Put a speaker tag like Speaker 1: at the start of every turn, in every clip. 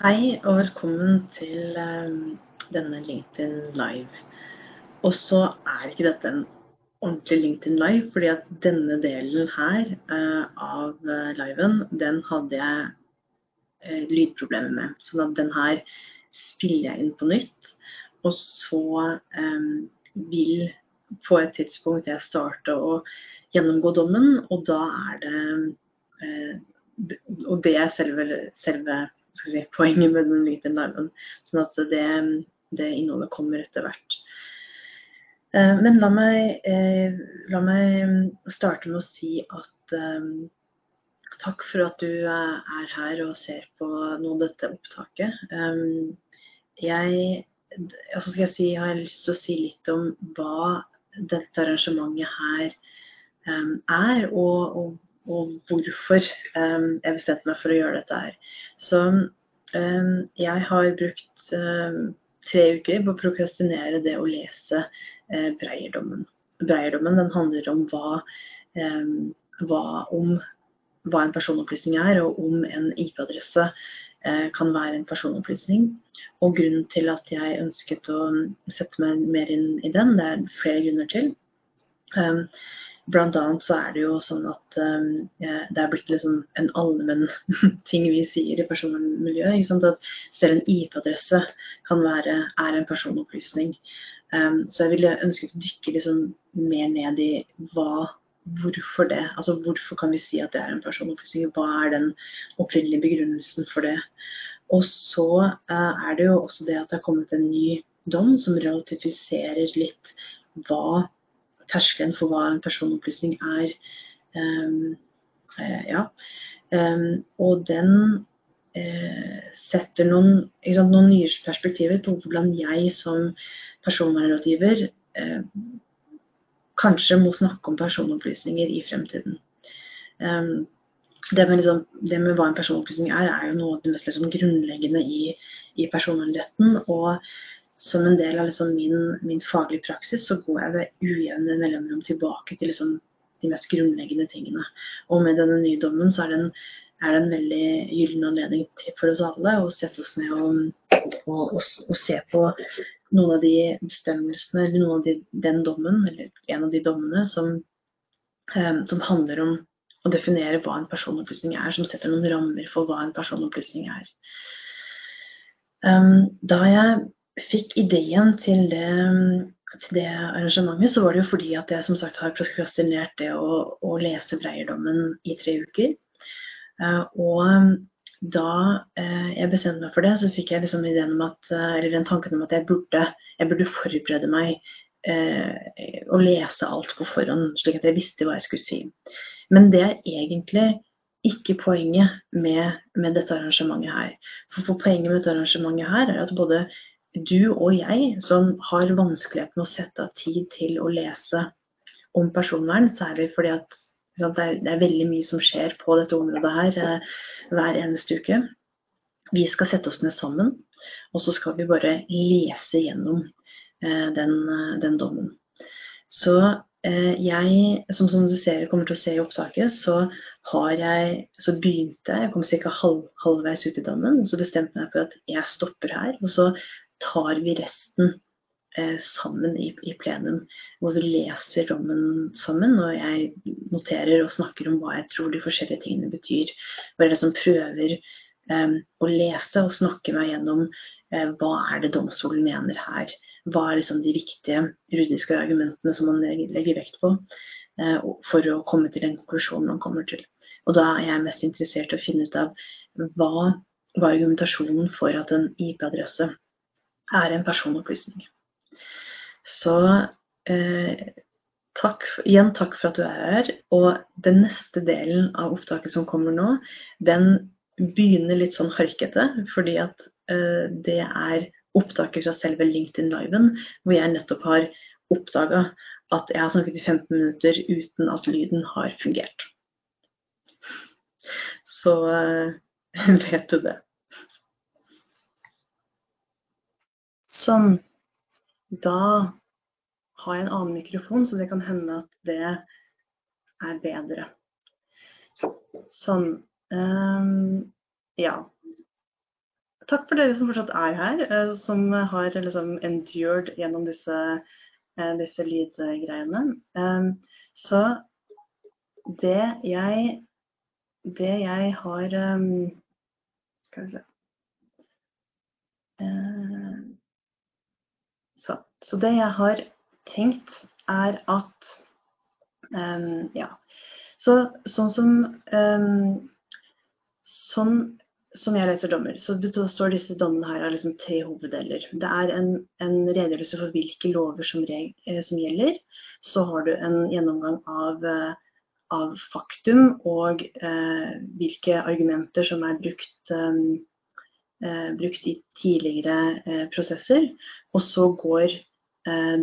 Speaker 1: Hei og velkommen til um, denne LinkedIn Live. Og så er ikke dette en ordentlig LinkedIn Live, fordi at denne delen her uh, av uh, liven, den hadde jeg lydproblemer med. Så den her spiller jeg inn på nytt. Og så vil på et tidspunkt jeg starte å gjennomgå dommen, og da er det Og det er selve, selve si, poenget med den liten larven. Sånn at det, det innholdet kommer etter hvert. Eh, men la meg, eh, la meg starte med å si at takk for at du er her og ser på av dette opptaket. Jeg, altså skal jeg si, har jeg lyst til å si litt om hva dette arrangementet her er, og, og og hvorfor um, jeg bestemte meg for å gjøre dette her. Så um, jeg har brukt um, tre uker på å prokrastinere det å lese uh, Breierdommen. Breierdommen den handler om hva, hva, om hva en personopplysning er, og om en IP-adresse uh, kan være en personopplysning. Og grunnen til at jeg ønsket å sette meg mer inn i den, det er flere grunner til. Blant annet så er det jo sånn at um, det er blitt liksom en allmenn ting vi sier i personvernmiljøet. At selv en IP-adresse kan være er en personopplysning. Um, så jeg ville ønsket å dykke liksom mer ned i hva, hvorfor det. Altså hvorfor kan vi si at det er en personopplysning? Hva er den opprinnelige begrunnelsen for det? Og så uh, er det jo også det at det har kommet en ny dom som relativiserer litt hva terskelen for hva en personopplysning er. Um, uh, ja. Um, og den uh, setter noen, sant, noen, nye perspektiver på hvordan jeg som personvernrådgiver uh, kanskje må snakke om personopplysninger i fremtiden. Um, det, med liksom, det med, hva en personopplysning er, er jo noe av det mest liksom, grunnleggende i, i personvernretten. Og som en del av liksom min, min, faglige praksis, så går jeg ved ujevne mellomrom tilbake til liksom de mest grunnleggende tingene. Og med denne nye dommen så er det en, er det en veldig gyllen anledning for oss alle å sette oss ned og, og, og, og, se på noen av de bestemmelsene, eller noen av de, den dommen, eller en av de dommene som, eh, som handler om å definere hva en personopplysning er, som setter noen rammer for hva en personopplysning er. Um, da jeg fikk ideen til det, til det, arrangementet, så var det jo fordi at jeg som sagt har prokrastinert det å, å lese Breierdommen i tre uker. Uh, og da uh, jeg bestemte meg for det, så fikk jeg liksom ideen om at, uh, eller den tanken om at jeg burde, jeg burde forberede meg og lese alt på forhånd, slik at jeg visste hva jeg skulle si. Men det er egentlig ikke poenget med, med, dette arrangementet her. For, for, poenget med dette arrangementet her er at både du og jeg som har vanskelighet med å sette av tid til å lese om personvern, særlig fordi at det er, veldig mye som skjer på dette området her eh, hver eneste uke. Vi skal sette oss ned sammen, og så skal vi bare lese gjennom eh, den, eh, den, dommen. Så jeg, som, som, du ser, kommer til å se i opptaket, så har jeg Så begynte jeg, jeg kom ca. Halv, halvveis ut i dommen, så bestemte jeg meg for at jeg stopper her. Og så tar vi resten eh, sammen i, i, plenum, hvor vi leser dommen sammen. Og jeg noterer og snakker om hva jeg tror de forskjellige tingene betyr. Hvor jeg liksom prøver eh, å lese og snakke meg gjennom eh, hva er det domstolen mener her. Hva er liksom de viktige rudiske argumentene som man legger vekt på eh, for å komme til den konklusjonen man kommer til. Og da er jeg mest interessert i å finne ut av hva var argumentasjonen for at en IP-adresse er en personopplysning. Så eh, takk, igjen takk for at du er her. Og den neste delen av opptaket som kommer nå, den begynner litt sånn harkete, fordi at eh, det er opptaket fra selve LinkedIn-liven, hvor jeg nettopp har oppdaga at jeg har snakket i 15 minutter uten at lyden har fungert. Så eh, vet du det. Sånn. Da har jeg en annen mikrofon, så det kan hende at det er bedre. Sånn. Um, ja. takk for dere som fortsatt er her, uh, som har liksom endured gjennom disse, uh, disse lydgreiene. Um, så det jeg Det jeg har um, Skal vi se så, det jeg har tenkt, er at um, Ja. Så, sånn som um, Sånn som jeg leser dommer, så består disse dommene her av liksom tre hoveddeler. Det er en, en redegjørelse for hvilke lover som, eh, som, gjelder. Så har du en gjennomgang av, eh, av faktum og eh, hvilke argumenter som er brukt, eh, brukt i tidligere eh, prosesser. Og så går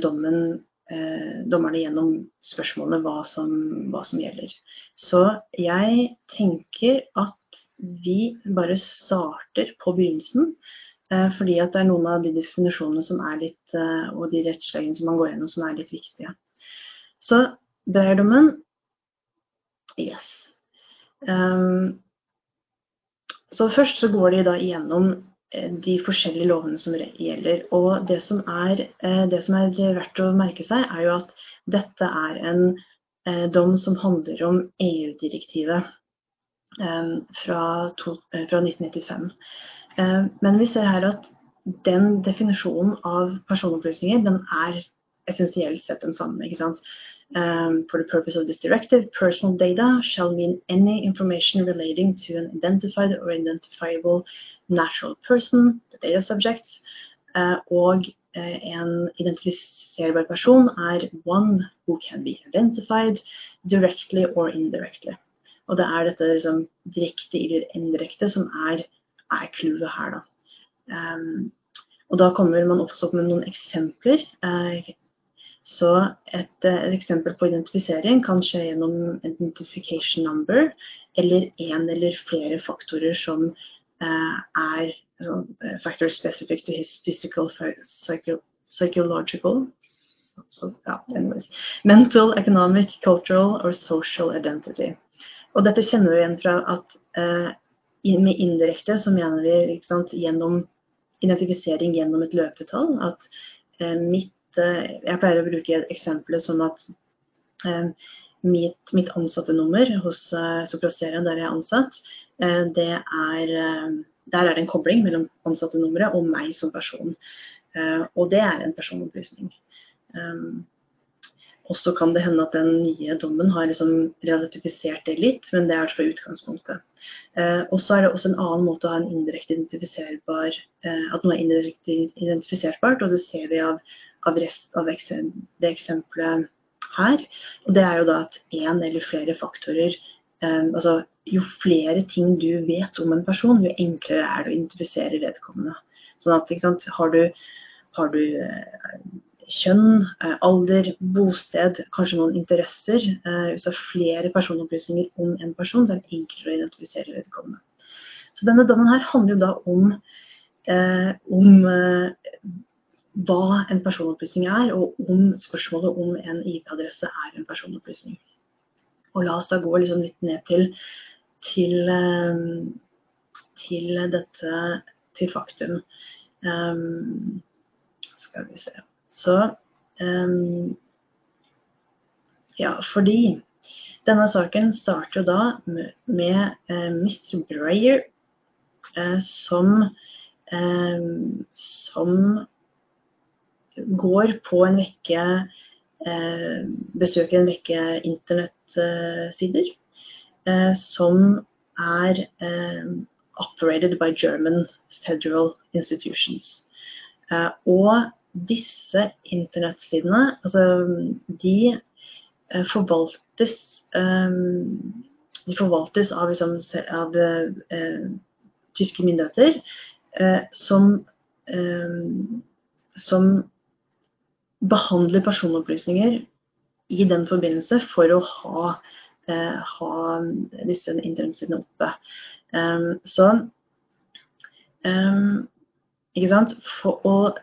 Speaker 1: dommen eh, dommerne gjennom spørsmålene hva som, hva som gjelder. Så jeg tenker at vi bare starter på begynnelsen. Eh, fordi at det er noen av de definisjonene som er litt, eh, og de rettslagene som man går gjennom som er litt viktige. Så Breierdommen Yes. Um, så først så går de da igjennom Eh, de forskjellige lovene som gjelder. Og det som, er, eh, det som er verdt å merke seg, er jo at dette er en eh, dom som handler om EU-direktivet fra 1995. Men vi ser her at den definisjonen av personopplysninger den er essensielt sett den samme. ikke sant? Um, for the purpose of this directive, personal data shall mean any information relating to an identified or identifiable natural person, the data subjects, uh, og uh, en identifiserbar person er one who can be identified directly or indirectly. Og det er dette liksom, direkte eller indirekte som er, er clouet her, da. Um, og da kommer man også opp med noen eksempler. Uh, så et, et, eksempel på identifisering kan skje gjennom identification number, eller en eller flere faktorer som uh, er uh, factor specific to his physical, psycho, psychological, so, yeah, mental, economic, cultural or social identity. Og dette kjenner vi igjen fra at uh, med indirekte så mener vi sant, gjennom identifisering gjennom et løpetall. At uh, mitt Jeg pleier å bruke eksempelet som at uh, mitt, mitt ansatte nummer hos uh, Soprasteria, der jeg er ansatt, Eh, det er, eh, der er det en kobling mellom ansattenummeret og meg som person. Eh, og det er en personopplysning. Og så kan det hende at den nye dommen har liksom relatifisert det litt, men det er fra utgangspunktet. og så er det også en annen måte å ha en indirekte identifiserbar At noe er indirekte identifiserbart, og det ser vi av, av, av det eksempelet her. Og det er jo da at én eller flere faktorer altså jo flere ting du vet om en person, jo enklere er det å identifisere vedkommende. Sånn at, sant, har du, har du eh, kjønn, eh, alder, bosted, kanskje noen interesser, hvis du har flere personopplysninger om en person, så er det enklere å identifisere vedkommende. Så denne dommen her handler jo da om, om hva en personopplysning er, og om spørsmålet om en IP-adresse er en personopplysning. Og la oss da gå liksom litt ned til til, eh, til dette til faktum. Um, skal vi se. Så um, Ja, fordi denne saken starter da med, med uh, Mr. Breyer uh, som, um, som går på en rekke eh, Besøker en rekke internettsider Eh, som er eh, operated by German federal institutions. Eh, og disse internettsidene, altså de forvaltes de forvaltes av, liksom, av eh, tyske myndigheter eh, som, eh, som behandler personopplysninger i den forbindelse for å ha Eh, ha disse internettsidene oppe. Um, så um, ikke sant? For, og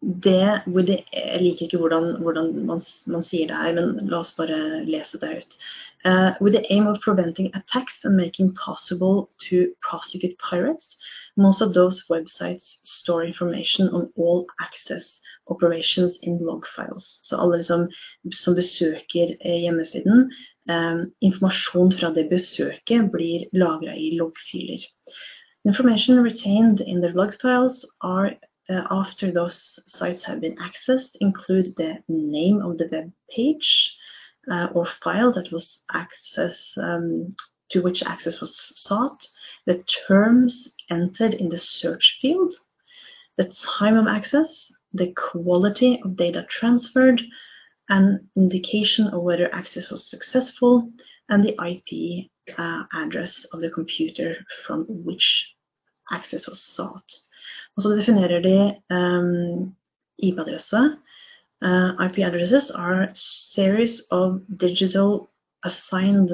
Speaker 1: det, det, Jeg liker ikke hvordan, hvordan man, man, sier det her, men la oss bare lese det ut. Uh, with the aim of preventing attacks and making possible to prosecute pirates, most of those websites store information on all access operations in log files. Så alle som, som besøker eh, hjemmesiden, um, informasjon fra det besøket blir lagra i loggfiler. Information retained in the log files are after those sites have been accessed include the name of the web page uh, or file that was access um, to which access was sought, the terms entered in the search field, the time of access, the quality of data transferred, an indication of whether access was successful, and the IP uh, address of the computer from which access was sought. Og så definerer de um, IP-adresse. Uh, IP addresses are series of digital assigned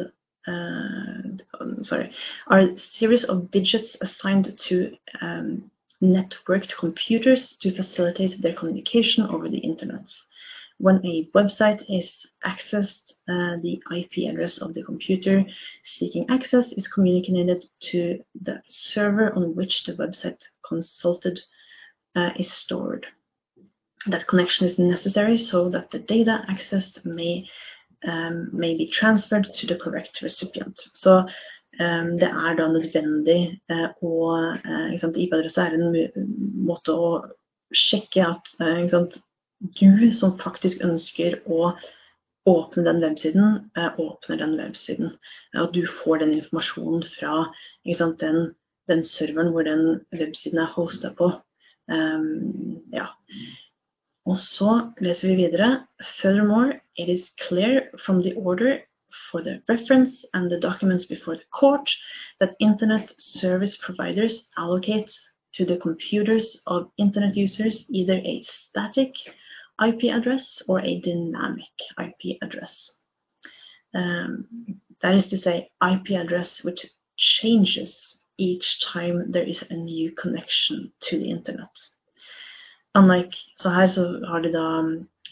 Speaker 1: uh, sorry, are series of digits assigned to um, networked computers to facilitate their communication over the internet. When a website is accessed, uh, the IP address of the computer seeking access is communicated to the server on which the website consulted uh, is stored. That connection is necessary so that the data accessed may, um, may be transferred to the correct recipient. Så um, det er da nødvendig uh, å uh, IP-adresse er en måte å sjekke at uh, du som faktisk ønsker å åpne den websiden, eh, åpner den websiden. At du får den informasjonen fra sant, den, den, serveren hvor den websiden er hosta på. Um, ja. Og så leser vi videre. Furthermore, it is clear from the order for the reference and the documents before the court that Internet service providers allocate to the computers of Internet users either a static IP address or a dynamic IP address. Um, that is to say, IP address which changes each time there is a new connection to the internet. Unlike, så her så har de da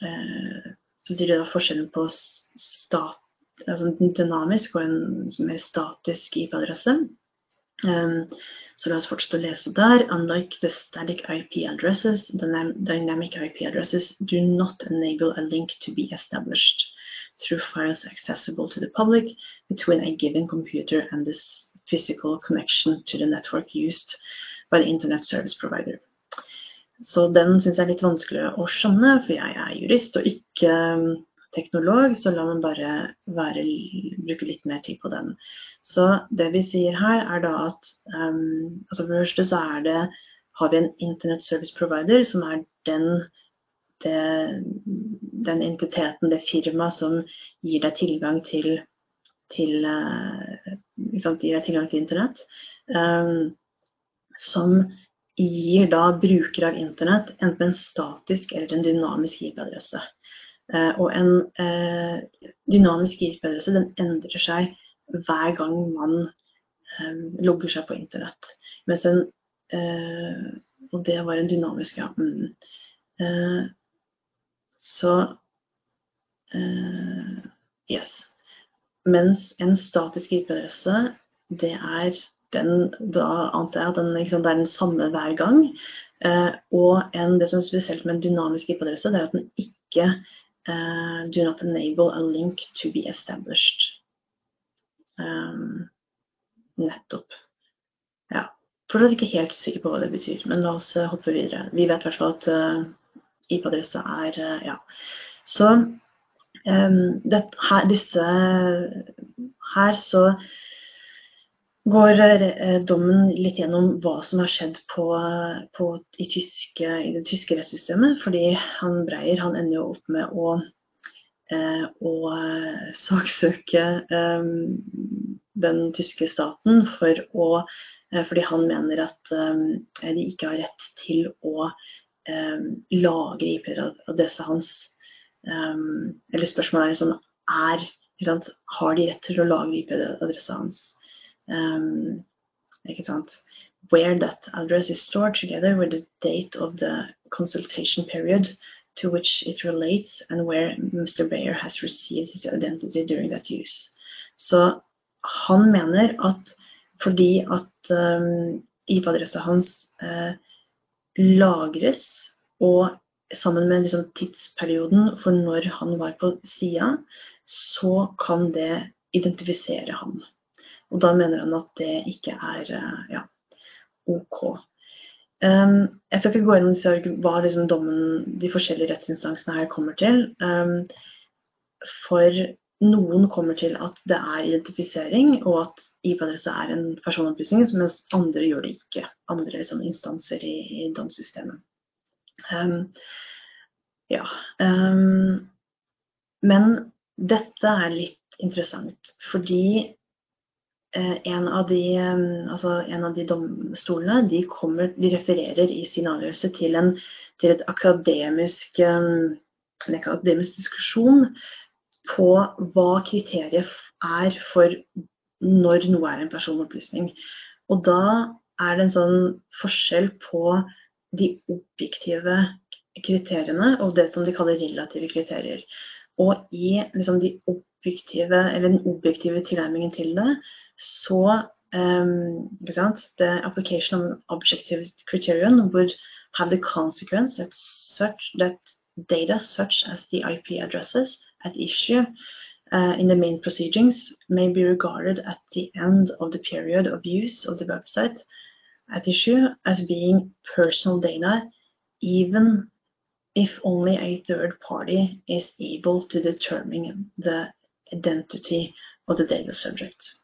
Speaker 1: eh, så sier de da forskjellen på stat, altså en dynamisk og en mer statisk IP-adresse. Um, så la oss fortsette å lese der. Unlike the static IP addresses, the dynamic IP addresses do not enable a link to be established through files accessible to the public between a given computer and this physical connection to the network used by the internet service provider. Så den syns jeg er litt vanskelig å skjønne, for jeg er jurist og ikke um, teknolog, så la man bare være, bruke litt mer tid på den. Så det vi sier her, er da at um, altså for det første så er det, har vi en Internet Service Provider, som er den, det, den entiteten, det firmaet, som gir deg tilgang til, til uh, sant, gir deg tilgang til Internett. Um, som gir da brukere av Internett enten en statisk eller en dynamisk IP-adresse. Uh, og en uh, dynamisk IP-adresse den endrer seg hver gang man um, logger seg på internett. Mens en Og det var en dynamisk, ja. Mm. Så Yes. Mens en statisk IP-adresse, det er den Da antar jeg at den, liksom, det er den samme hver gang. og en, det som er spesielt med en dynamisk IP-adresse, det er at den ikke do not enable a link to be established. Um, nettopp. Ja. Fortsatt ikke helt sikker på hva det betyr, men la oss uh, hoppe videre. Vi vet i hvert fall at uh, IP-adressa er uh, ja. Så um, det, her, disse Her så går dommen litt gjennom hva som har skjedd på, på, i, tyske, i, det tyske rettssystemet. Fordi han Breyer han ender jo opp med å eh, å saksøke eh, den tyske staten for å, eh, fordi han mener at de ikke har rett til å lagre IP-adressa hans. Eller spørsmålet er sånn er, Har de rett til å lagre IP-adressa hans? Ikke sant? Where that address is stored together with the date of the consultation period to which it relates and where Mr. Bayer has received his identity during that use. Så han mener at fordi at um, IP-adressa hans uh, lagres og sammen med liksom, tidsperioden for når han var på sida, så kan det identifisere ham. Og da mener han at det ikke er uh, ja, OK. Um, jeg skal ikke gå inn hva liksom, dommen, de forskjellige rettsinstansene her kommer til. Um, for noen kommer til at det er identifisering, og at IP-adresse er en personopplysning, mens andre gjør det ikke. Andre liksom, instanser i, i domssystemet. Um, ja. Um, men dette er litt interessant, fordi en, av de, altså en av de domstolene de, kommer, de refererer i sin avgjørelse til, en, til et akademisk, en akademisk diskusjon på hva kriteriet er for når noe er en personopplysning. Og da er det en sånn forskjell på de objektive kriteriene og det som de kaller relative kriterier. Og i liksom, de objektive, eller den objektive tilnærmingen til det, så um, The application of objective criterion would have the consequence that such that data such as the IP addresses at issue uh, in the main proceedings may be regarded at the end of the period of use of the website at issue as being personal data, even if only a third party is able to determine the identity of the data subject.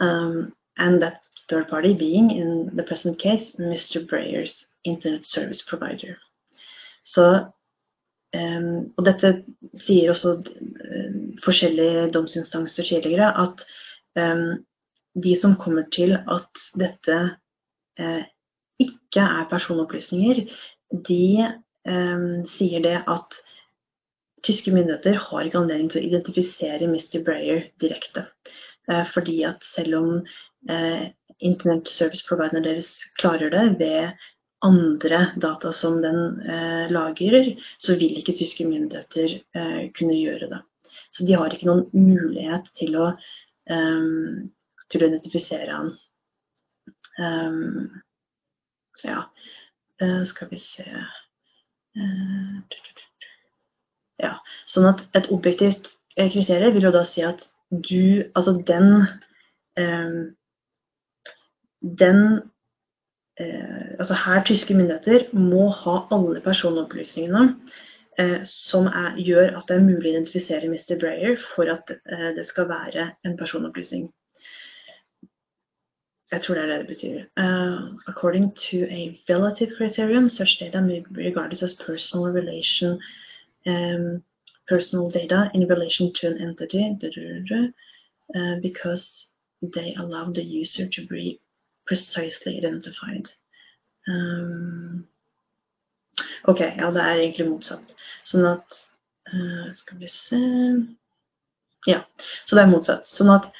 Speaker 1: Um, and that third party being, in the present case, Mr. Breyer's internet service provider. Så Um, og dette sier også uh, forskjellige domsinstanser tidligere, at um, de som kommer til at dette uh, ikke er personopplysninger, de um, sier det at tyske myndigheter har ikke anledning til å identifisere Mr. Breyer direkte. Uh, fordi at selv om Internet Service Provider deres klarer det ved andre data som den eh, lagrer, så vil ikke tyske myndigheter eh, kunne gjøre det. Så de har ikke noen mulighet til å, til å identifisere han. Um, ja, uh, skal vi se uh, Ja, sånn at et objektivt kriterium vil jo da si at du, altså den eh, den eh, altså her tyske myndigheter må ha alle personopplysningene eh, som er, gjør at det er mulig å identifisere Mr. Breyer for at eh, det skal være en personopplysning. Jeg tror det er det det betyr. Uh, according to a relative criterion, such data may be regarded as personal relation, um, personal data in relation to an entity, uh, because they allow the user to be precisely identified. Um, ok, ja, det er egentlig motsatt. Sånn at uh, Skal vi se Ja, så det er motsatt. Sånn at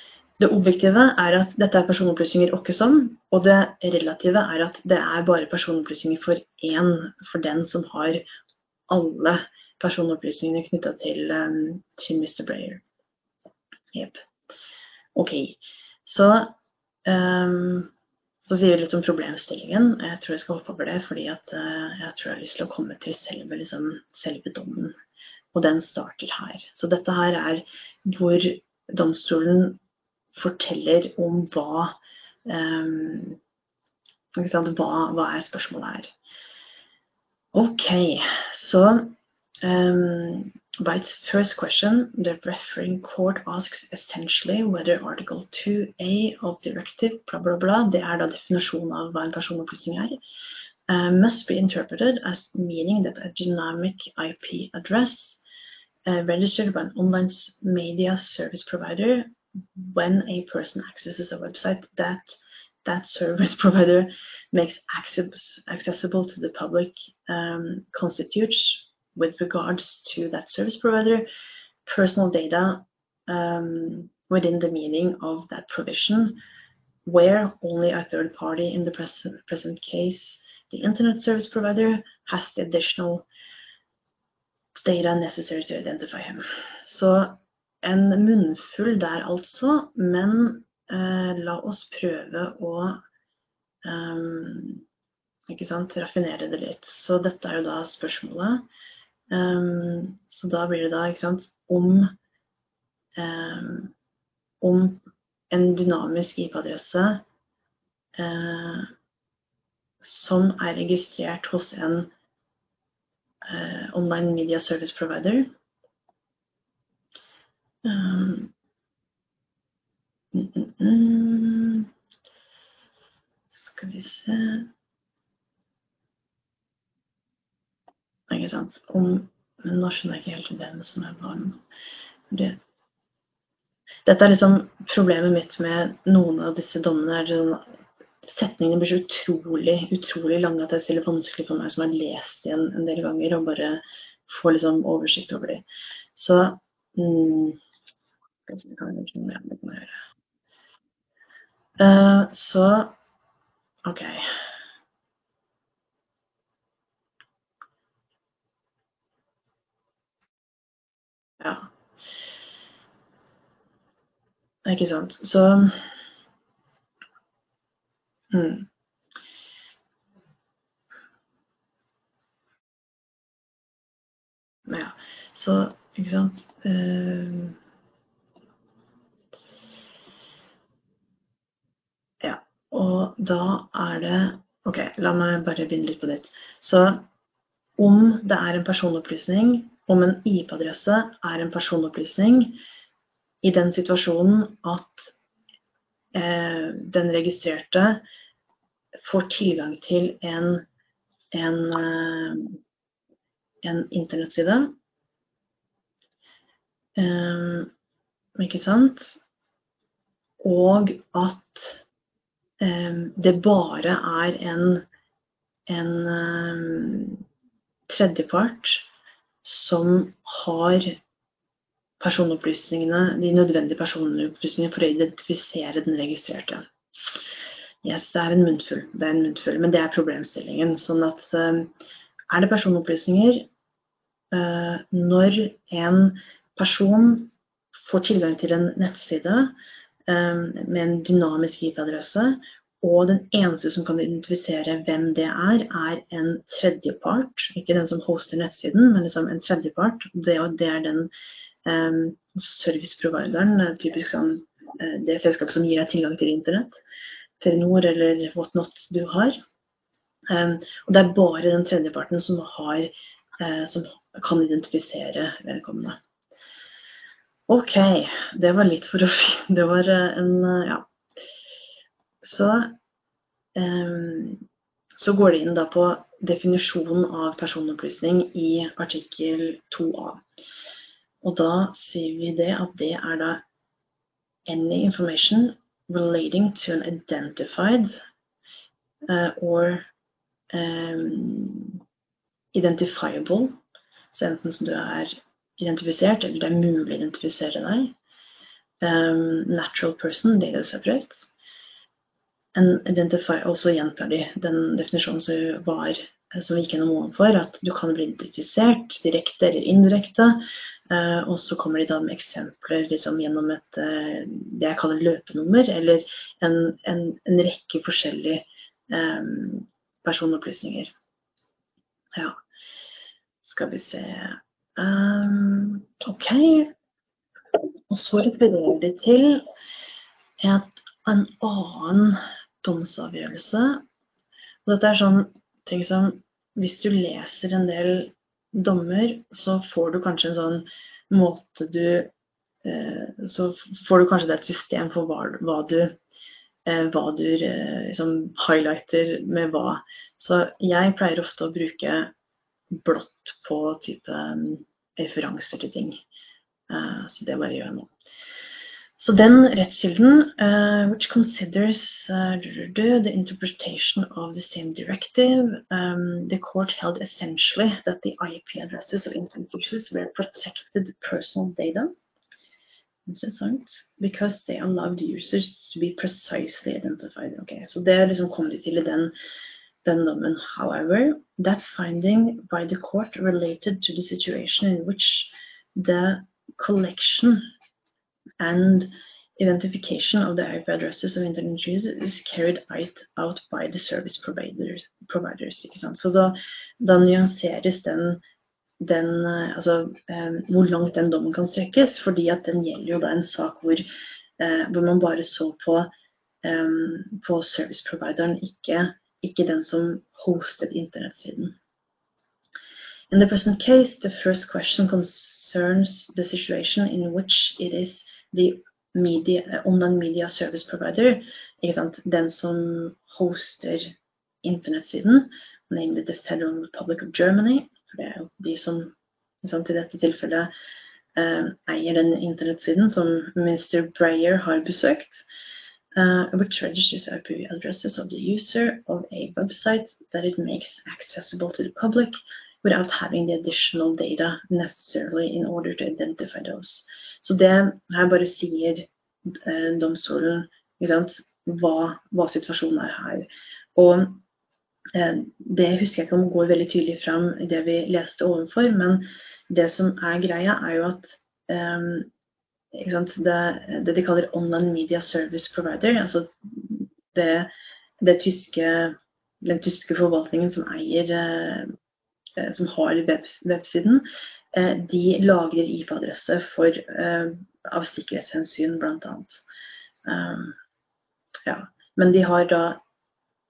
Speaker 1: det objektive er at dette er personopplysninger åkke som, og det relative er at det er bare personopplysninger for én, for den som har alle personopplysningene knytta til, um, til Mr. Breyer. Jepp. Ok. Så um, så sier vi litt om problemstillingen. Jeg tror jeg skal hoppe over det, fordi at, uh, jeg tror jeg har lyst til å komme til selve, liksom, selve dommen. Og den starter her. Så dette her er hvor domstolen forteller om hva um, hva, hva er spørsmålet her. Ok, så um, By its first question, the referring court asks essentially whether Article 2A of Directive bla, bla, bla, det er da definasjonen av hva en personopplysning er, uh, must be interpreted as meaning that a dynamic IP address uh, registered by an online media service provider when a person accesses a website that that service provider makes access, accessible to the public um, constitutes with regards to that service provider, personal data um, within the meaning of that provision where only a third party in the present, present case, the internet service provider, has the additional data necessary to identify him. Så en munnfull der altså, men eh, la oss prøve å um, ikke sant, raffinere det litt. Så dette er jo da spørsmålet. Um, så da blir det da ikke sant, om, um, om en dynamisk IP-adresse uh, som er registrert hos en uh, online media service provider. Um, mm, mm, mm. Skal vi se Ikke sant. Om, nå skjønner jeg ikke helt hvem som er barn. Det, dette er liksom problemet mitt med noen av disse dommene. Sånn, setningene blir så utrolig, utrolig lange at det er vanskelig for meg som har lest igjen en del ganger, og bare få liksom oversikt over dem. Så mm. Uh, så OK. Ja. Ikke sant. Så mm. Ja. Så, ikke sant uh, Ja. Og da er det OK, la meg bare begynne litt på nytt. Så om det er en personopplysning om en IP-adresse er en personopplysning i den situasjonen at eh, den registrerte får tilgang til en, en, eh, en internettside. Eh, ikke sant? Og at eh, det bare er en, en eh, tredjepart som har personopplysningene, de nødvendige personopplysningene for å identifisere den registrerte. Yes, det er en munnfull, det er en munnfull, men det er problemstillingen. Sånn at uh, er det personopplysninger uh, når en person får tilgang til en nettside um, med en dynamisk IP-adresse, og den eneste som kan identifisere hvem det er, er en tredjepart. Ikke den som hoster nettsiden, men liksom en tredjepart. Det, det er den um, serviceprovideren, typisk sånn uh, det selskapet som gir deg tilgang til internett. Telenor eller whatnot du har. Um, og det er bare den tredjeparten som, har, uh, som kan identifisere vedkommende. OK, det var litt for å Det var en Ja. Så, um, så går det inn på definisjonen av personopplysning i artikkel 2a. Og da sier vi det at det er da any information relating to an identified uh, or um, identifiable. Så enten som du er identifisert, eller det er mulig å identifisere deg. Um, natural person, data separate en identify, og så gjentar de den definisjonen som var som vi gikk gjennom ovenfor, at du kan bli identifisert direkte eller indirekte. Uh, og så kommer de da med eksempler liksom, gjennom et, uh, det jeg kaller løpenummer, eller en, en, en rekke forskjellige um, personopplysninger. Ja, skal vi se um, OK. Og så refererer de til et, en annen domsavgjørelse. Og dette er sånn ting som Hvis du leser en del dommer, så får du kanskje en sånn måte du eh, Så får du kanskje det et system for hva, hva du eh, hva du eh, liksom, highlighter med hva. Så jeg pleier ofte å bruke blått på type um, referanser til ting. Så det bare gjør jeg nå. Så den rettskilden, uh, which considers uh, the interpretation of the same directive, um, the court held essentially that the IP addresses of internet users were protected personal data. Interessant. Because they allowed users to be precisely identified. Okay, Så det liksom kom de til i den, den dommen. However, that finding by the court related to the situation in which the collection and identification of the IP addresses of internet users is carried out by the service providers. providers? Så da, da nyanseres den den, eh, altså, um, hvor langt den dommen kan strekkes. fordi at den gjelder jo da en sak hvor, uh, hvor man bare så på, på service provideren, ikke, ikke den som hostet internettsiden. In the present case, the first question concerns the situation in which it is media, online media service provider, den som hoster internettsiden, nemlig the Federal Republic of Germany, for det er jo de som sant, i dette tilfellet eh, eier den internettsiden som Mr. Breyer har besøkt. Uh, which registers IP addresses of the user of a website that it makes accessible to the public without having the additional data necessarily in order to identify those. Så det her bare sier eh, domstolen hva, hva, situasjonen er her. Og Eh, det husker jeg ikke om går veldig tydelig fram i det vi leste ovenfor, men det som er greia, er jo at um, det, det, de kaller online media service provider, altså det, det tyske, den tyske forvaltningen som eier uh, som har web, websiden, de lagrer IP-adresse uh, av sikkerhetshensyn, bl.a. Um, ja. Men de har da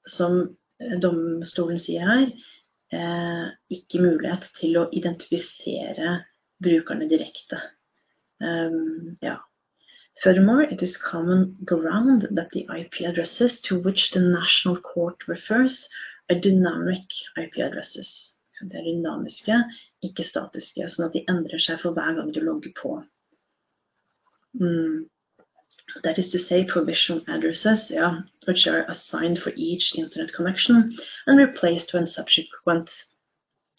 Speaker 1: som domstolen sier her, eh, ikke mulighet til å identifisere brukerne direkte. Um, ja. Furthermore, it is common ground that the IP addresses to which the national court refers are dynamic IP addresses. Det er dynamiske, ikke statiske, sånn at de endrer seg for hver gang du logger på. Mm. that is to say provisional addresses, which are assigned for each internet connection and replaced when subsequent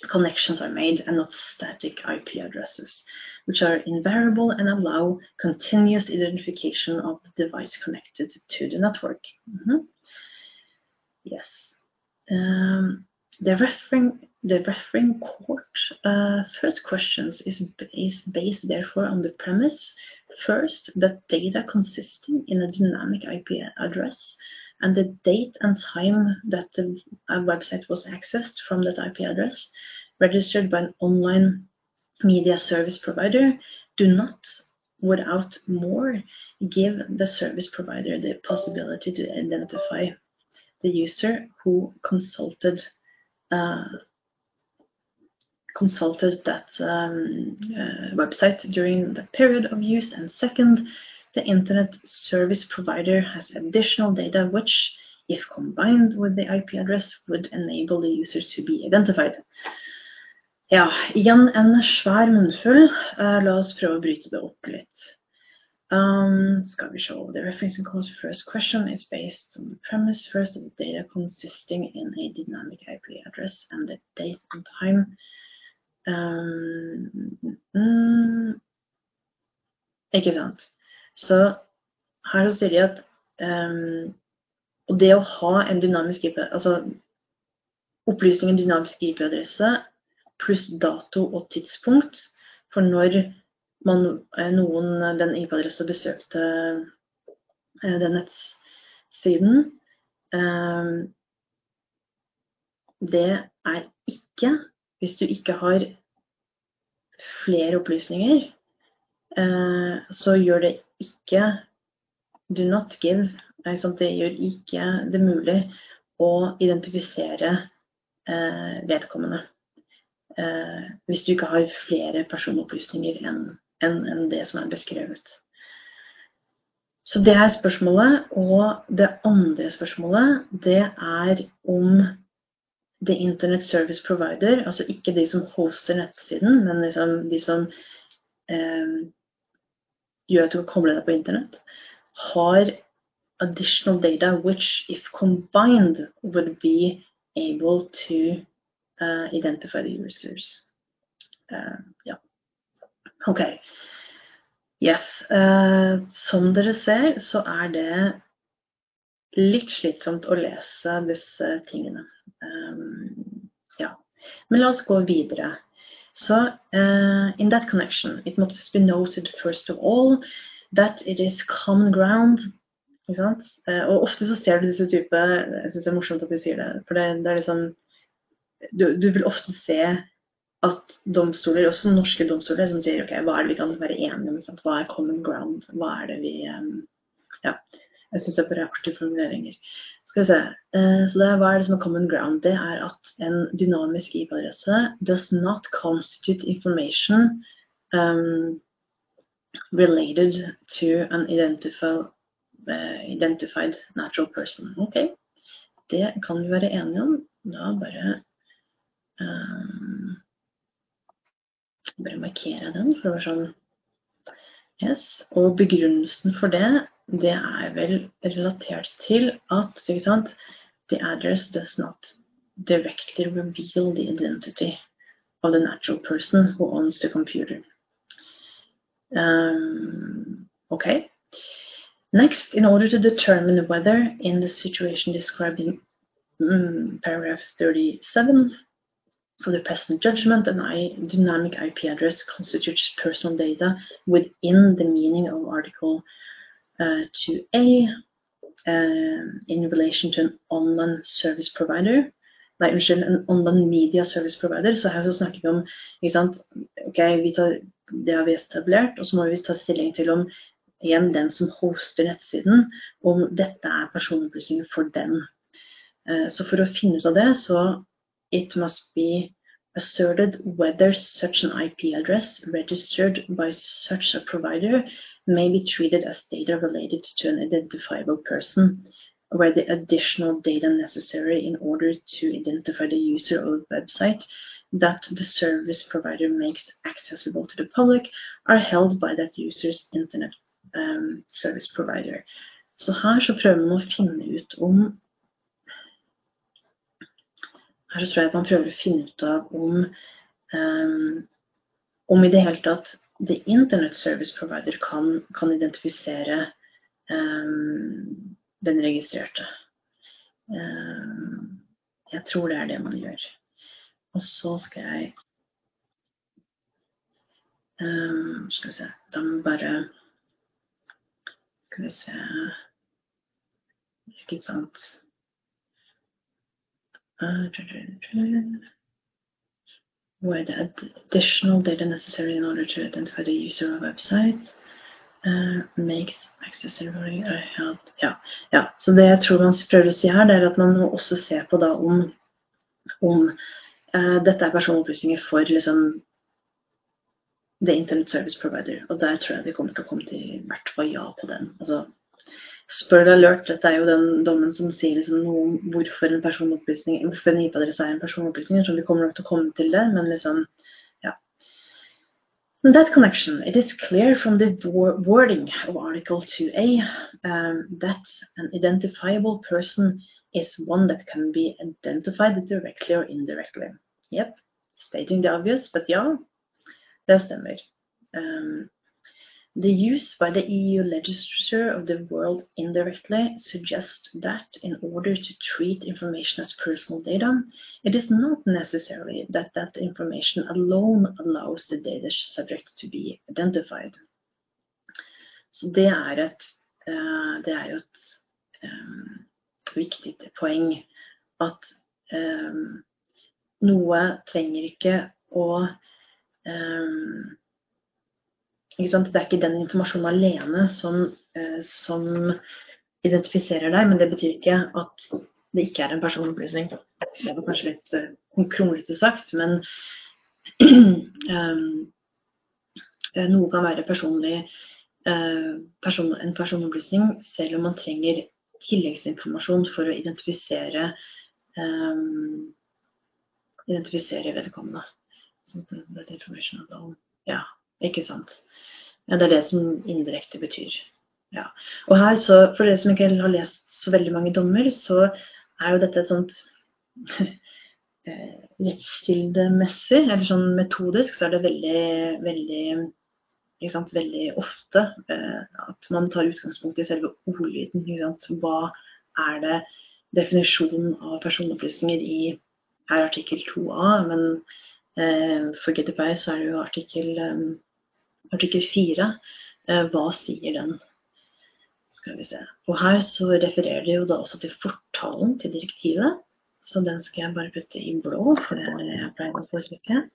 Speaker 1: connections are made and not static IP addresses, which are invariable and allow continuous identification of the device connected to the network. Mm -hmm. Yes. Um, the referring the referring court uh, first questions is, is based therefore on the premise first that data consisting in a dynamic IP address and the date and time that the website was accessed from that IP address registered by an online media service provider do not without more give the service provider the possibility to identify the user who consulted uh, consulted that um, uh, website during the period of use. And second, the internet service provider has additional data which, if combined with the IP address, would enable the user to be identified. Ja, igjen en svær munnfull. Uh, la oss prøve å bryte det opp litt. Um, skal vi se. The referencing clause first question is based on the premise first of the data consisting in a dynamic IP address and the date and time Um, ikke sant. Så her så sier de at um, det å ha en dynamisk IP, altså opplysningen dynamisk IP-adresse pluss dato og tidspunkt for når man, eh, noen den IP-adressa besøkte den nettsiden, um, det er ikke hvis du ikke har flere opplysninger, eh, så gjør det ikke do not give. Det gjør ikke det mulig å identifisere eh, vedkommende. Eh, hvis du ikke har flere personopplysninger enn det som er beskrevet. Så det er spørsmålet. Og det andre spørsmålet, det er om the internet service provider, altså ikke de som hoster nettsiden, men liksom de som eh, gjør at du kan koble deg på internett, har additional data which, if combined, would be able to uh, identify the users. Uh, ja. Ok. Yes. Uh, som dere ser, så er det litt slitsomt å lese disse tingene. Um, ja. Men la oss gå videre. Så uh, in that connection, it must be noted first of all that it is common ground. Uh, og ofte så ser du disse type Jeg syns det er morsomt at de sier det. For det, det er liksom du, du, vil ofte se at domstoler, også norske domstoler, som sier ok, hva er det vi kan være enige om? Hva er common ground? Hva er det vi um, Ja. Jeg syns det er bare artige formuleringer. Skal vi se. Eh, så det er, hva er det som er common ground? Det er at en dynamisk IP-adresse does not constitute information um, related to an identified, uh, natural person. Ok, det kan vi være enige om. Da bare um, bare markere den for å være sånn Yes. Og begrunnelsen for det det er vel relatert til at sant, the address does not directly reveal the identity of the natural person who owns the computer. Um, okay. Next, in order to determine whether in the situation described in um, paragraph 37 of the present judgment, an dynamic IP address constitutes personal data within the meaning of Article to A um, in relation to an online service provider. Nei, unnskyld, en online media service provider. Så her så snakker vi om ikke sant, ok, tar, Det har vi etablert, og så må vi ta stilling til om igjen den som hoster nettsiden, om dette er personopplysninger for den. Uh, så for å finne ut av det, så it must be asserted whether such an IP address registered by such a provider may be treated as data related to an identifiable person, where the additional data necessary in order to identify the user of a website that the service provider makes accessible to the public are held by that user's internet um, service provider. Så her så prøver man å finne ut om Her så tror jeg man prøver om um, om i det hele tatt the Internet Service Provider kan, kan identifisere um, den registrerte. Um, jeg tror det er det man gjør. Og så skal jeg um, Skal vi se Da må vi bare Skal vi se Ikke sant uh, where the additional data necessary in order to identify the user of a website uh, makes accessible help. ja, ja, så det jeg tror man prøver å si her, det er at man må også se på da om, om uh, dette er personopplysninger for liksom the Internet Service Provider. Og der tror jeg vi kommer til å komme til i hvert fall ja på den. Altså, Spør alert, dette er jo den dommen som sier liksom noe om hvorfor en personopplysning, hvorfor en IP-adresse er en personopplysning. Vi kommer nok til å komme til det, men liksom, ja. That connection, it is clear from the wording of Article 2A um, that an identifiable person is one that can be identified directly or indirectly. Yep, stating the obvious, but ja, det stemmer. Um, The use by the EU legislature of the world indirectly suggests that in order to treat information as personal data, it is not necessary that that information alone allows the data subject to be identified. Så det er et, uh, det er jo et um, viktig poeng at um, noe trenger ikke å um, Det er ikke den informasjonen alene som, eh, som, identifiserer deg, men det betyr ikke at det ikke er en personopplysning. Det var kanskje litt uh, kronglete sagt, men um, noe kan være personlig, uh, person, en personopplysning selv om man trenger tilleggsinformasjon for å identifisere um, identifisere vedkommende. Ja, ikke sant. Ja, det er det som indirekte betyr. Ja. Og her, så, For dere som ikke har lest så veldig mange dommer, så er jo dette et sånt eh, rettskildemessig, eller sånn metodisk, så er det veldig, veldig ikke sant, veldig ofte eh, at man tar utgangspunkt i selve ordlyden. Hva er det definisjonen av personopplysninger i her artikkel 2a, men eh, for GDPR så er det jo artikkel, um, artikkel 4. Eh, hva sier den? Skal vi se. Og her så refererer det jo da også til fortalen til direktivet. Så den skal jeg bare putte i blå, for det er jeg pleier å foretrekke.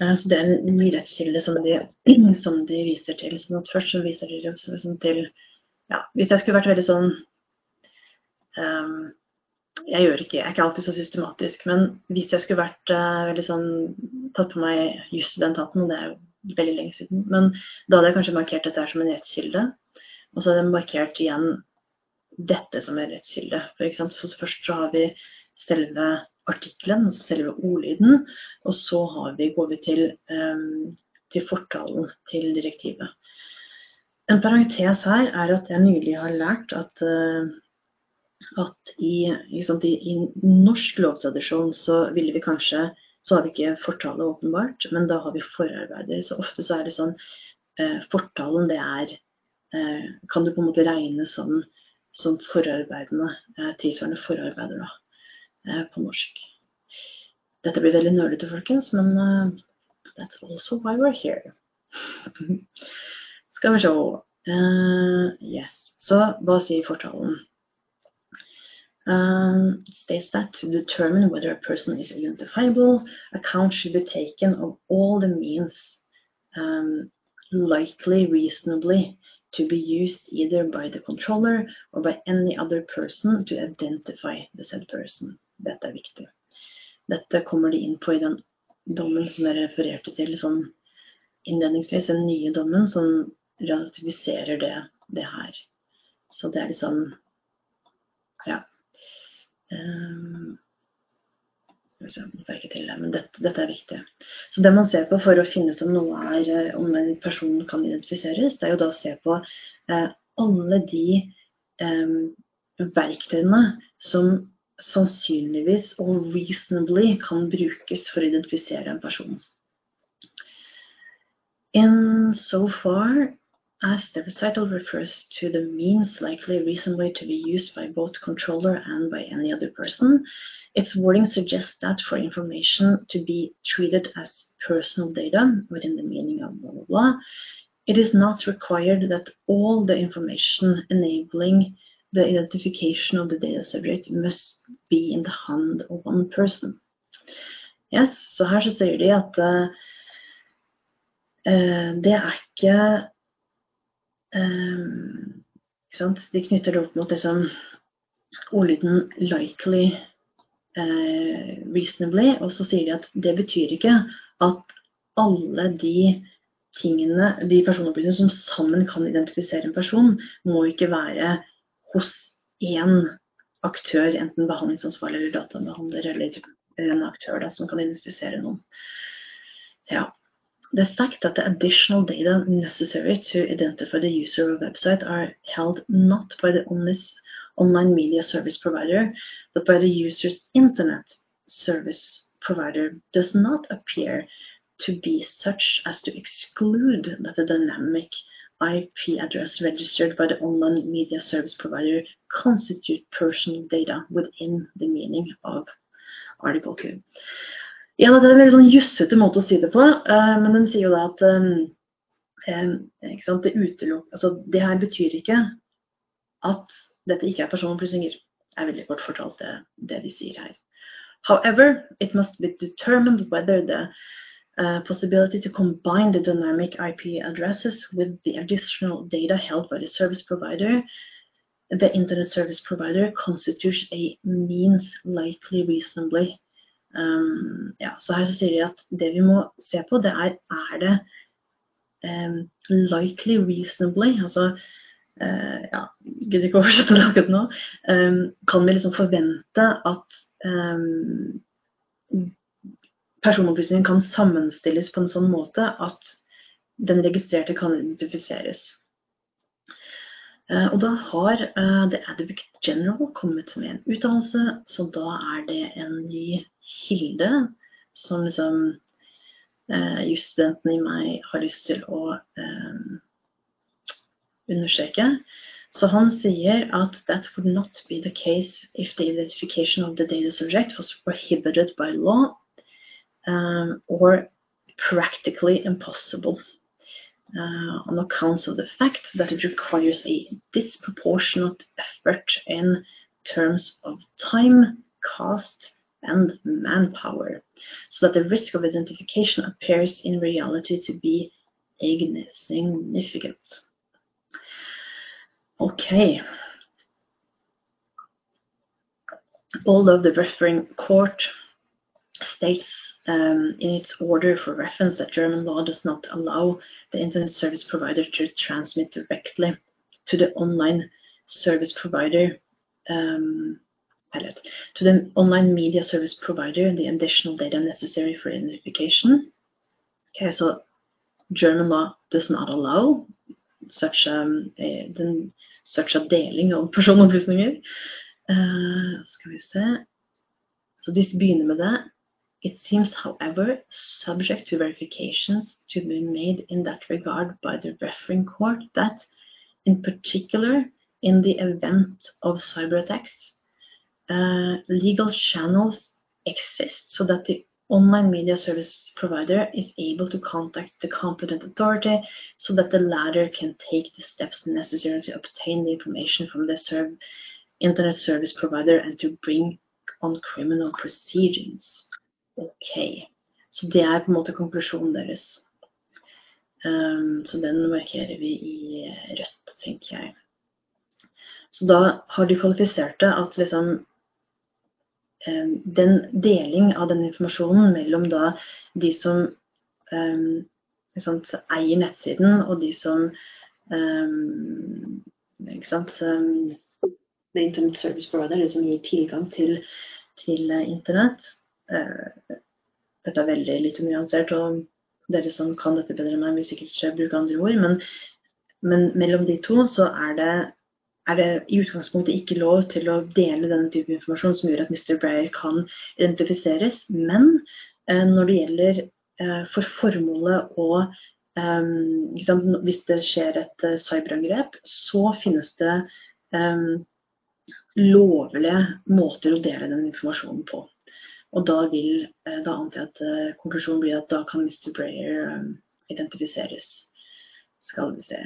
Speaker 1: Eh, så det er en rettskilde som som de viser til. sånn Først så viser de liksom til ja, Hvis jeg skulle vært veldig sånn um, jeg, gjør ikke, jeg er ikke alltid så systematisk, men hvis jeg skulle vært uh, veldig sånn tatt på meg jusstudentaten, og det er jo veldig lenge siden, men da hadde jeg kanskje markert dette som en rettskilde. Og så hadde jeg markert igjen dette som en rettskilde. For, for først så har vi selve artikkelen, altså selve ordlyden. Og så vi, går vi til, um, til, fortalen til direktivet. En parentes her er at jeg nylig har lært at, uh, at i, sant, i, i, norsk lovtradisjon så ville vi kanskje så har vi ikke fortale åpenbart, men da har vi forarbeider. Så ofte så er det sånn eh, Fortalen det er eh, Kan du på en måte regne som, som forarbeidene, tilsvarende forarbeider, da. Eh, på norsk. Dette blir veldig nølete, folkens, men uh, that's also why we're here. Skal vi se uh, Yes. Så hva sier fortalen? Um, states that to determine whether a person is identifiable, account should be taken of all the means um, likely reasonably to be used either by the controller or by any other person to identify the said person. Dette er viktig. Dette kommer de inn på i den dommen som jeg refererte til sånn innledningsvis, den nye dommen som relativiserer det, det her. Så det er liksom Ja. Um, skal vi se, ikke til det, men dette, dette, er viktig. Så det man ser på for å finne ut om noe er, om en person kan identifiseres, det er jo da å se på eh, alle de eh, verktøyene som sannsynligvis og reasonably kan brukes for å identifisere en person. In so far as the recital refers to the means likely reasonably to be used by both controller and by any other person, its wording suggests that for information to be treated as personal data within the meaning of blah blah blah, it is not required that all the information enabling the identification of the data subject must be in the hand of one person. Yes, så her så sier de at uh, det er ikke um? De knytter det opp mot det som ordlyden 'likely uh, reasonably', og så sier de at det betyr ikke at alle de tingene, de personopplysningene som sammen kan identifisere en person, må ikke være hos én aktør, enten behandlingsansvarlig eller databehandler, eller en aktør da, som kan identifisere noen. Ja. The fact that the additional data necessary to identify the user of a website are held not by the online media service provider, but by the user's internet service provider does not appear to be such as to exclude that the dynamic IP address registered by the online media service provider constitute personal data within the meaning of article 2. Ja, det er en veldig sånn jussete måte å si det på, uh, men den sier jo da at um, um, det Altså, det her betyr ikke at dette ikke er personopplysninger. er veldig kort fortalt det, det de sier her. However, it must be determined whether the uh, possibility to combine the dynamic IP addresses with the additional data held by the service provider, the internet service provider constitutes a means likely reasonably. Um, ja, så her så sier de at det vi må se på, det er er det um, likely reasonably, altså uh, ja, gidder ikke oversette det akkurat nå, um, kan vi liksom forvente at um, personopplysninger kan sammenstilles på en sånn måte at den registrerte kan identifiseres. Eh, og da har uh, The Advocate General kommet med en utdannelse, så da er det en ny kilde som liksom eh, jusstudenten i meg har lyst til å eh, understreke. Så han sier at that would not be the case if the identification of the data subject was prohibited by law um, or practically impossible uh, on account of the fact that it requires a disproportionate effort in terms of time, cost, and manpower, so that the risk of identification appears in reality to be significant. Okay. Although the referring court states um, in its order for reference that German law does not allow the internet service provider to transmit directly to the online service provider um, to the online media service provider the additional data necessary for identification. Okay, so German law does not allow such um, den such a deling av personopplysninger. Uh, skal vi se. Så disse begynner med det. It seems, however, subject to verifications to be made in that regard by the referring court that, in particular, in the event of cyber attacks, uh, legal channels exist so that the online media service provider is able to contact the competent authority so that the latter can take the steps necessary to obtain the information from the serv internet service provider and to bring on criminal proceedings. Ok, så det er på en måte konklusjonen deres. Um, så den markerer vi i rødt, tenker jeg. Så da har de kvalifiserte at liksom um, den deling av den informasjonen mellom da de som um, sant, eier nettsiden, og de som ikke sant, Internet Service Provider, de som gir tilgang til, til uh, Internett. Uh, dette er veldig lite nyansert, og dere som kan dette bedre enn meg, vil sikkert bruke andre ord. Men, men mellom de to så er det er det i utgangspunktet ikke lov til å dele denne type informasjon som gjør at Mr. Breyer kan identifiseres. Men eh, når det gjelder eh, for formålet å eh, Hvis det skjer et uh, cyberangrep, så finnes det um, lovlige måter å dele den informasjonen på. Og da vil eh, da at konklusjonen blir at da kan Mr. Breyer identifiseres. Skal vi se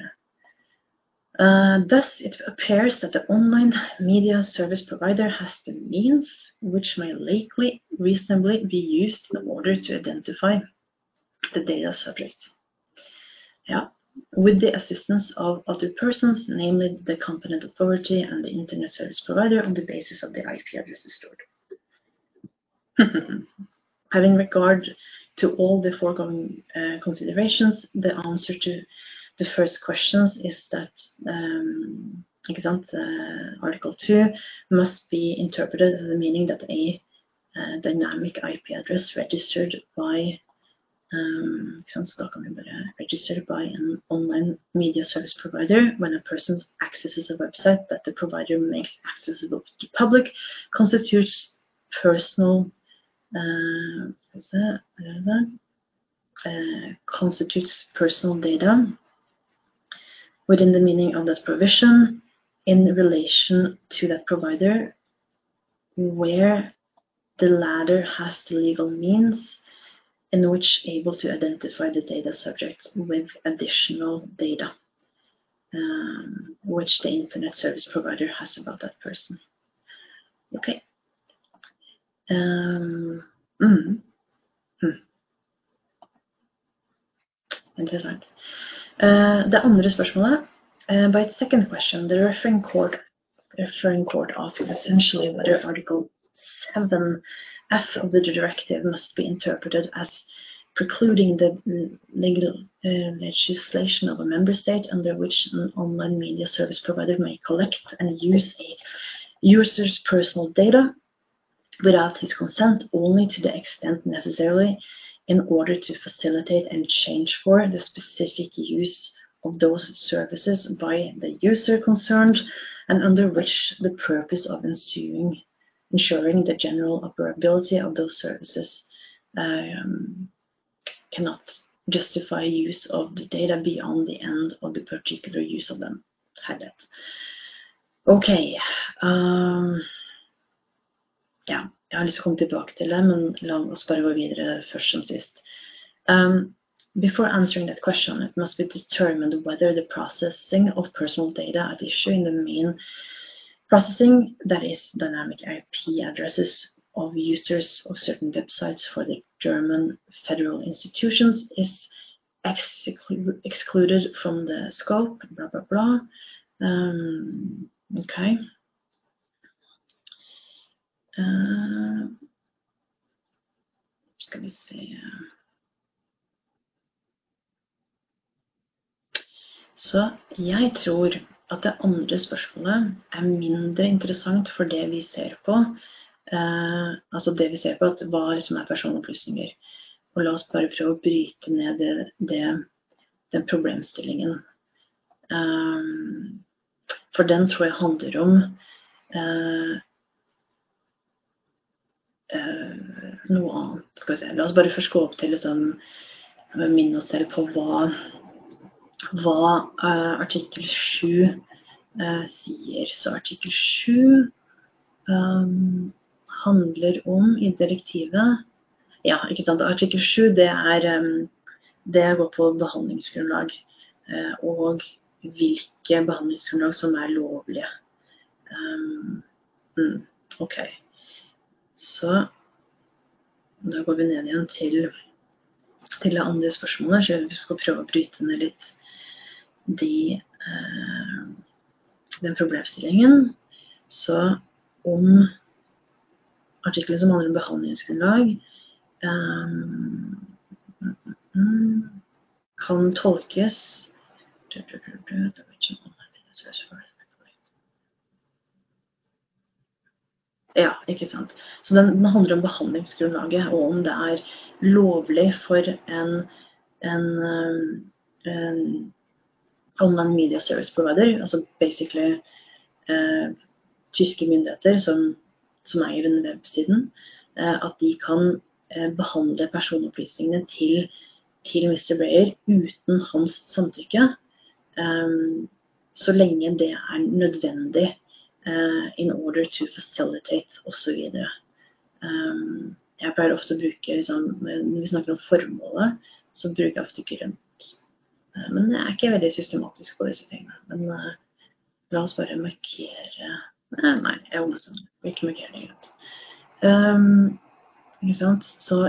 Speaker 1: Uh, thus, it appears that the online media service provider has the means which may likely reasonably be used in order to identify the data subject. Yeah. With the assistance of other persons, namely the competent authority and the internet service provider on the basis of the IP addresses stored. Having regard to all the foregoing uh, considerations, the answer to the first questions is that um, uh, Article 2 must be interpreted as the meaning that a uh, dynamic IP address registered by um, registered by an online media service provider when a person accesses a website that the provider makes accessible to the public constitutes personal uh, uh, Uh, uh, uh, constitutes personal data within the meaning of that provision in relation to that provider where the latter has the legal means in which able to identify the data subject with additional data um, which the internet service provider has about that person. Okay. Um, mm, mm. Interessant. Uh, det andre spørsmålet uh, By its second question, the referring court, referring court asks essentially whether Article 7F of the directive must be interpreted as precluding the legal uh, legislation of a member state under which an online media service provider may collect and use a user's personal data without his consent only to the extent necessarily in order to facilitate and change for the specific use of those services by the user concerned and under which the purpose of ensuing, ensuring the general operability of those services um, cannot justify use of the data beyond the end of the particular use of them. Herlighet. Ok. Um, ja, jeg har lyst til å komme tilbake til det, men la oss bare gå videre først som sist. Um, before answering that question, it must be determined whether the processing of personal data at issue in the main processing, that is dynamic IP addresses of users of certain websites for the German federal institutions, is exclu excluded from the scope, blah, blah, blah. Um, okay. Uh, skal vi se Så jeg tror at det andre spørsmålet er mindre interessant for det vi ser på. Uh, altså det vi ser på, at hva som er personopplysninger. Og la oss bare prøve å bryte ned det, det, den problemstillingen. Uh, for den tror jeg handler om noe annet. Skal vi se. La oss bare først gå opp til liksom, minne oss selv på hva hva uh, artikkel 7 uh, eh, sier. Så artikkel 7 um, eh, handler om i direktivet Ja, ikke sant. Artikkel 7 det, er, um, det går på behandlingsgrunnlag. Uh, og hvilke behandlingsgrunnlag som er lovlige. Um, mm, ok. Så da går vi ned igjen til, til det andre spørsmålet. Så vi skal prøve å bryte ned litt de, eh, den problemstillingen. Så om artikkelen som handler om behandlingsgrunnlag, eh, kan tolkes Ja, ikke sant. Så den, den, handler om behandlingsgrunnlaget, og om det er lovlig for en, en, en online media service provider, altså basically eh, tyske myndigheter som, som eier denne websiden, eh, at de kan eh, behandle personopplysningene til, til Mr. Breyer uten hans samtykke, eh, så lenge det er nødvendig eh, in order to facilitate osv. Um, jeg pleier ofte å bruke, liksom, Når vi snakker om formålet, så bruker jeg ofte grønt Uh, men jeg er ikke veldig systematisk på disse tingene. Men uh, la oss bare markere uh, Nei, jeg vil ikke markere det grønt. Um, ikke sant? Så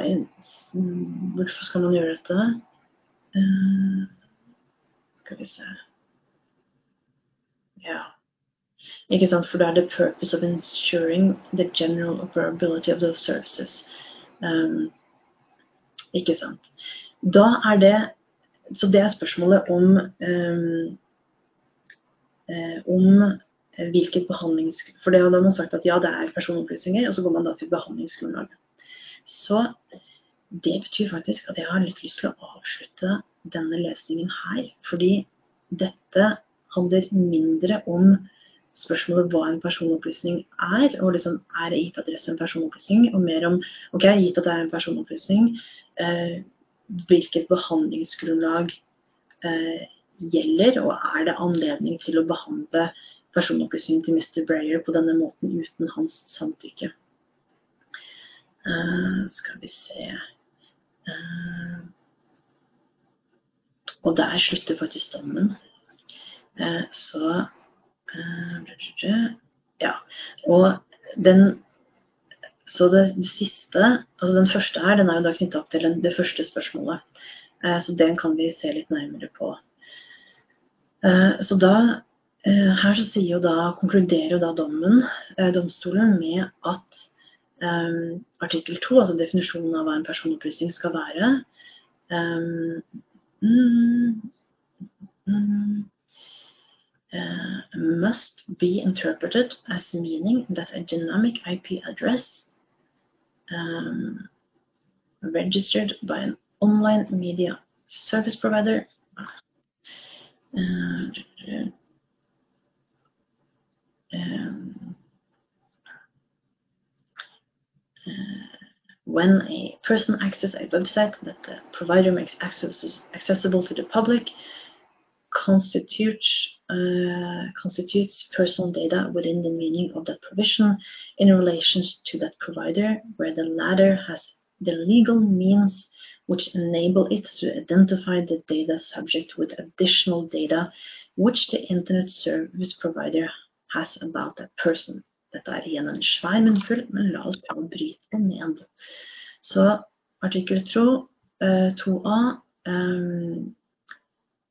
Speaker 1: hvorfor skal man gjøre dette? Uh, skal vi se Ja. Ikke sant? For da er the purpose of ensuring the general operability of those services. Um, ikke sant? Da er det så det er spørsmålet om, um, om hvilket behandlings... For det hadde man sagt at ja, det er personopplysninger, og så går man da til behandlingsgrunnlaget. Så det betyr faktisk at jeg har litt lyst til å avslutte denne lesningen her, fordi dette handler mindre om spørsmålet hva en personopplysning er, og liksom er gitt adresse en personopplysning, og mer om, ok, gitt at det er en personopplysning, eh, hvilket behandlingsgrunnlag eh, gjelder, og er det anledning til å behandle personopplysningen til Mr. Breyer på denne måten uten hans samtykke. Uh, skal vi se uh, Og der slutter faktisk dommen. Uh, så Ja. Og den så det, det, siste, altså den første her, den er jo da knyttet opp til det første spørsmålet. Eh, så den kan vi se litt nærmere på. Eh, så da, eh, her så jo da, konkluderer jo da dommen, eh, domstolen med at um, artikkel 2, altså definisjonen av hva en personopplysning skal være, um, mm, mm, must be interpreted as meaning that a dynamic IP address um, registered by an online media service provider. Uh, um, uh, when a person accesses a website that the provider makes access, accessible to the public constitutes, uh, constitutes personal data within the meaning of that provision in relation to that provider, where the latter has the legal means which enable it to identify the data subject with additional data which the internet service provider has about that person. Dette er en. Så artikkel 2, uh, 2a um,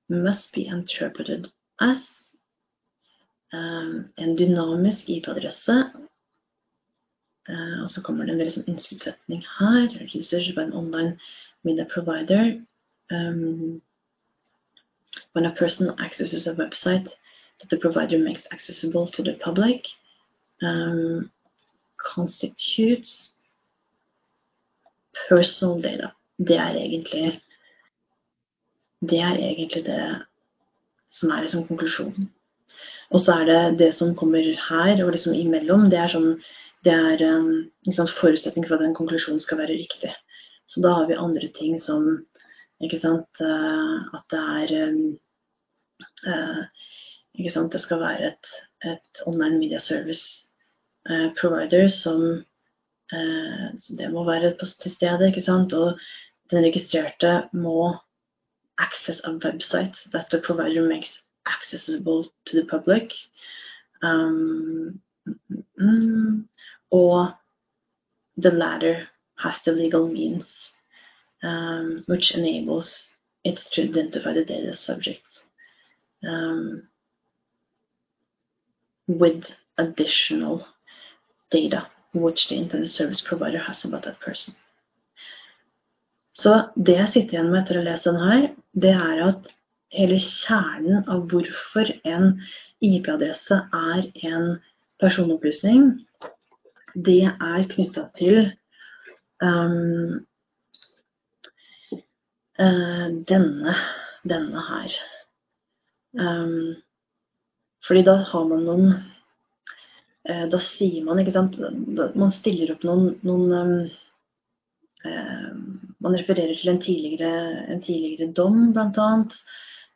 Speaker 1: must be interpreted as um, en dynamisk IP-adresse. Uh, og så kommer det en veldig sånn innskuddssetning her. Research by an online media provider. Um, when a person accesses a website that the provider makes accessible to the public, um, constitutes personal data. Det er egentlig det er egentlig det som er liksom konklusjonen. Og så er det det som kommer her og liksom imellom, det er, sånn, det er en liksom, forutsetning for at en konklusjon skal være riktig. Så da har vi andre ting som ikke sant, uh, at det er um, uh, ikke sant, Det skal være et, et online media service provider som så Det må være til stede. Og den registrerte må access a website that the provider makes accessible to the public. Um, mm, or the latter has the legal means um, which enables it to identify the data subject um, with additional data which the internet service provider has about that person. Så det jeg sitter igjen med etter å lese den her, det er at hele kjernen av hvorfor en IP-adresse er en personopplysning, det er knytta til um, uh, denne, denne her. Um, fordi da har man noen uh, Da sier man, ikke sant Man stiller opp noen, noen um, uh, man refererer til en tidligere, en tidligere dom, bl.a.,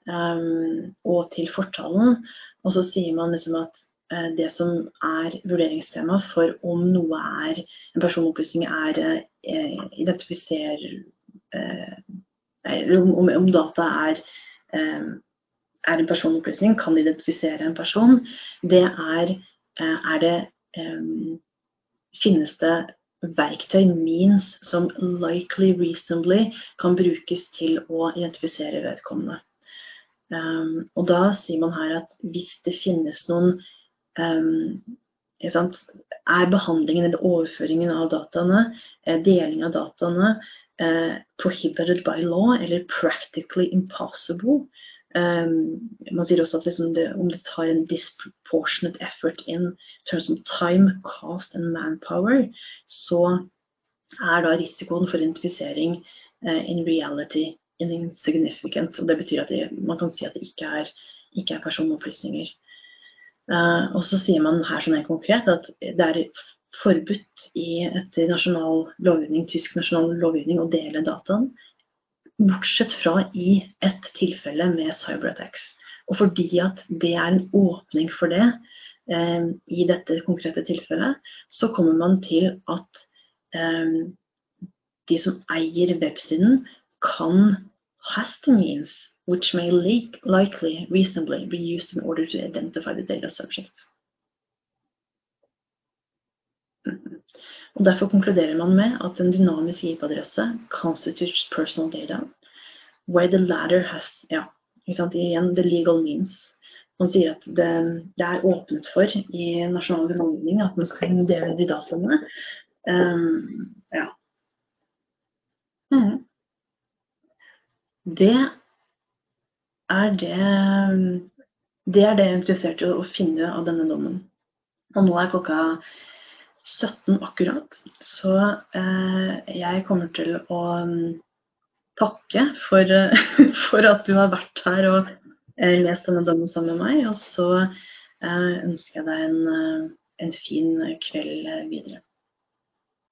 Speaker 1: um, og til fortalen. Og så sier man liksom at uh, det som er vurderingstema for om noe er en personopplysning er uh, identifiser uh, om, om, data er, er en personopplysning, kan identifisere en person, det er, er det um, Finnes det verktøy, means, som likely reasonably kan brukes til å identifisere vedkommende. Um, og da sier man her at hvis det finnes noen um, Er behandlingen eller overføringen av dataene, eh, deling av dataene, uh, prohibited by law eller practically impossible, Um, man sier også at liksom det, om det tar en disproportionate effort in terms of time, cost and manpower, så er da risikoen for identifisering uh, in reality insignificant. Og det betyr at det, man kan si at det ikke er, ikke er personopplysninger. Uh, og så sier man her sånn konkret at det er forbudt i, etter nasjonal lovgivning, tysk nasjonal lovgivning å dele dataen bortsett fra i ett tilfelle med cyberattacks. Og fordi at det er en åpning for det eh, i dette konkrete tilfellet, så kommer man til at eh, de som eier websiden, kan has the means which may likely reasonably be used in order to identify the data subject. Og Derfor konkluderer man med at en dynamisk IP-adresse constitutes personal data, where the latter has ja, igjen, the legal means. Man sier at det, det er åpnet for i nasjonal grunnlovgivning at man skal dele de dataene. Um, ja. Mm. Det er det Det er det jeg er interessert i å finne av denne dommen. Og nå er klokka 17 akkurat. Så eh, jeg kommer til å um, takke for, for, at du har vært her og eh, lest denne dommen sammen med meg. Og så eh, ønsker jeg deg en, en fin kveld videre.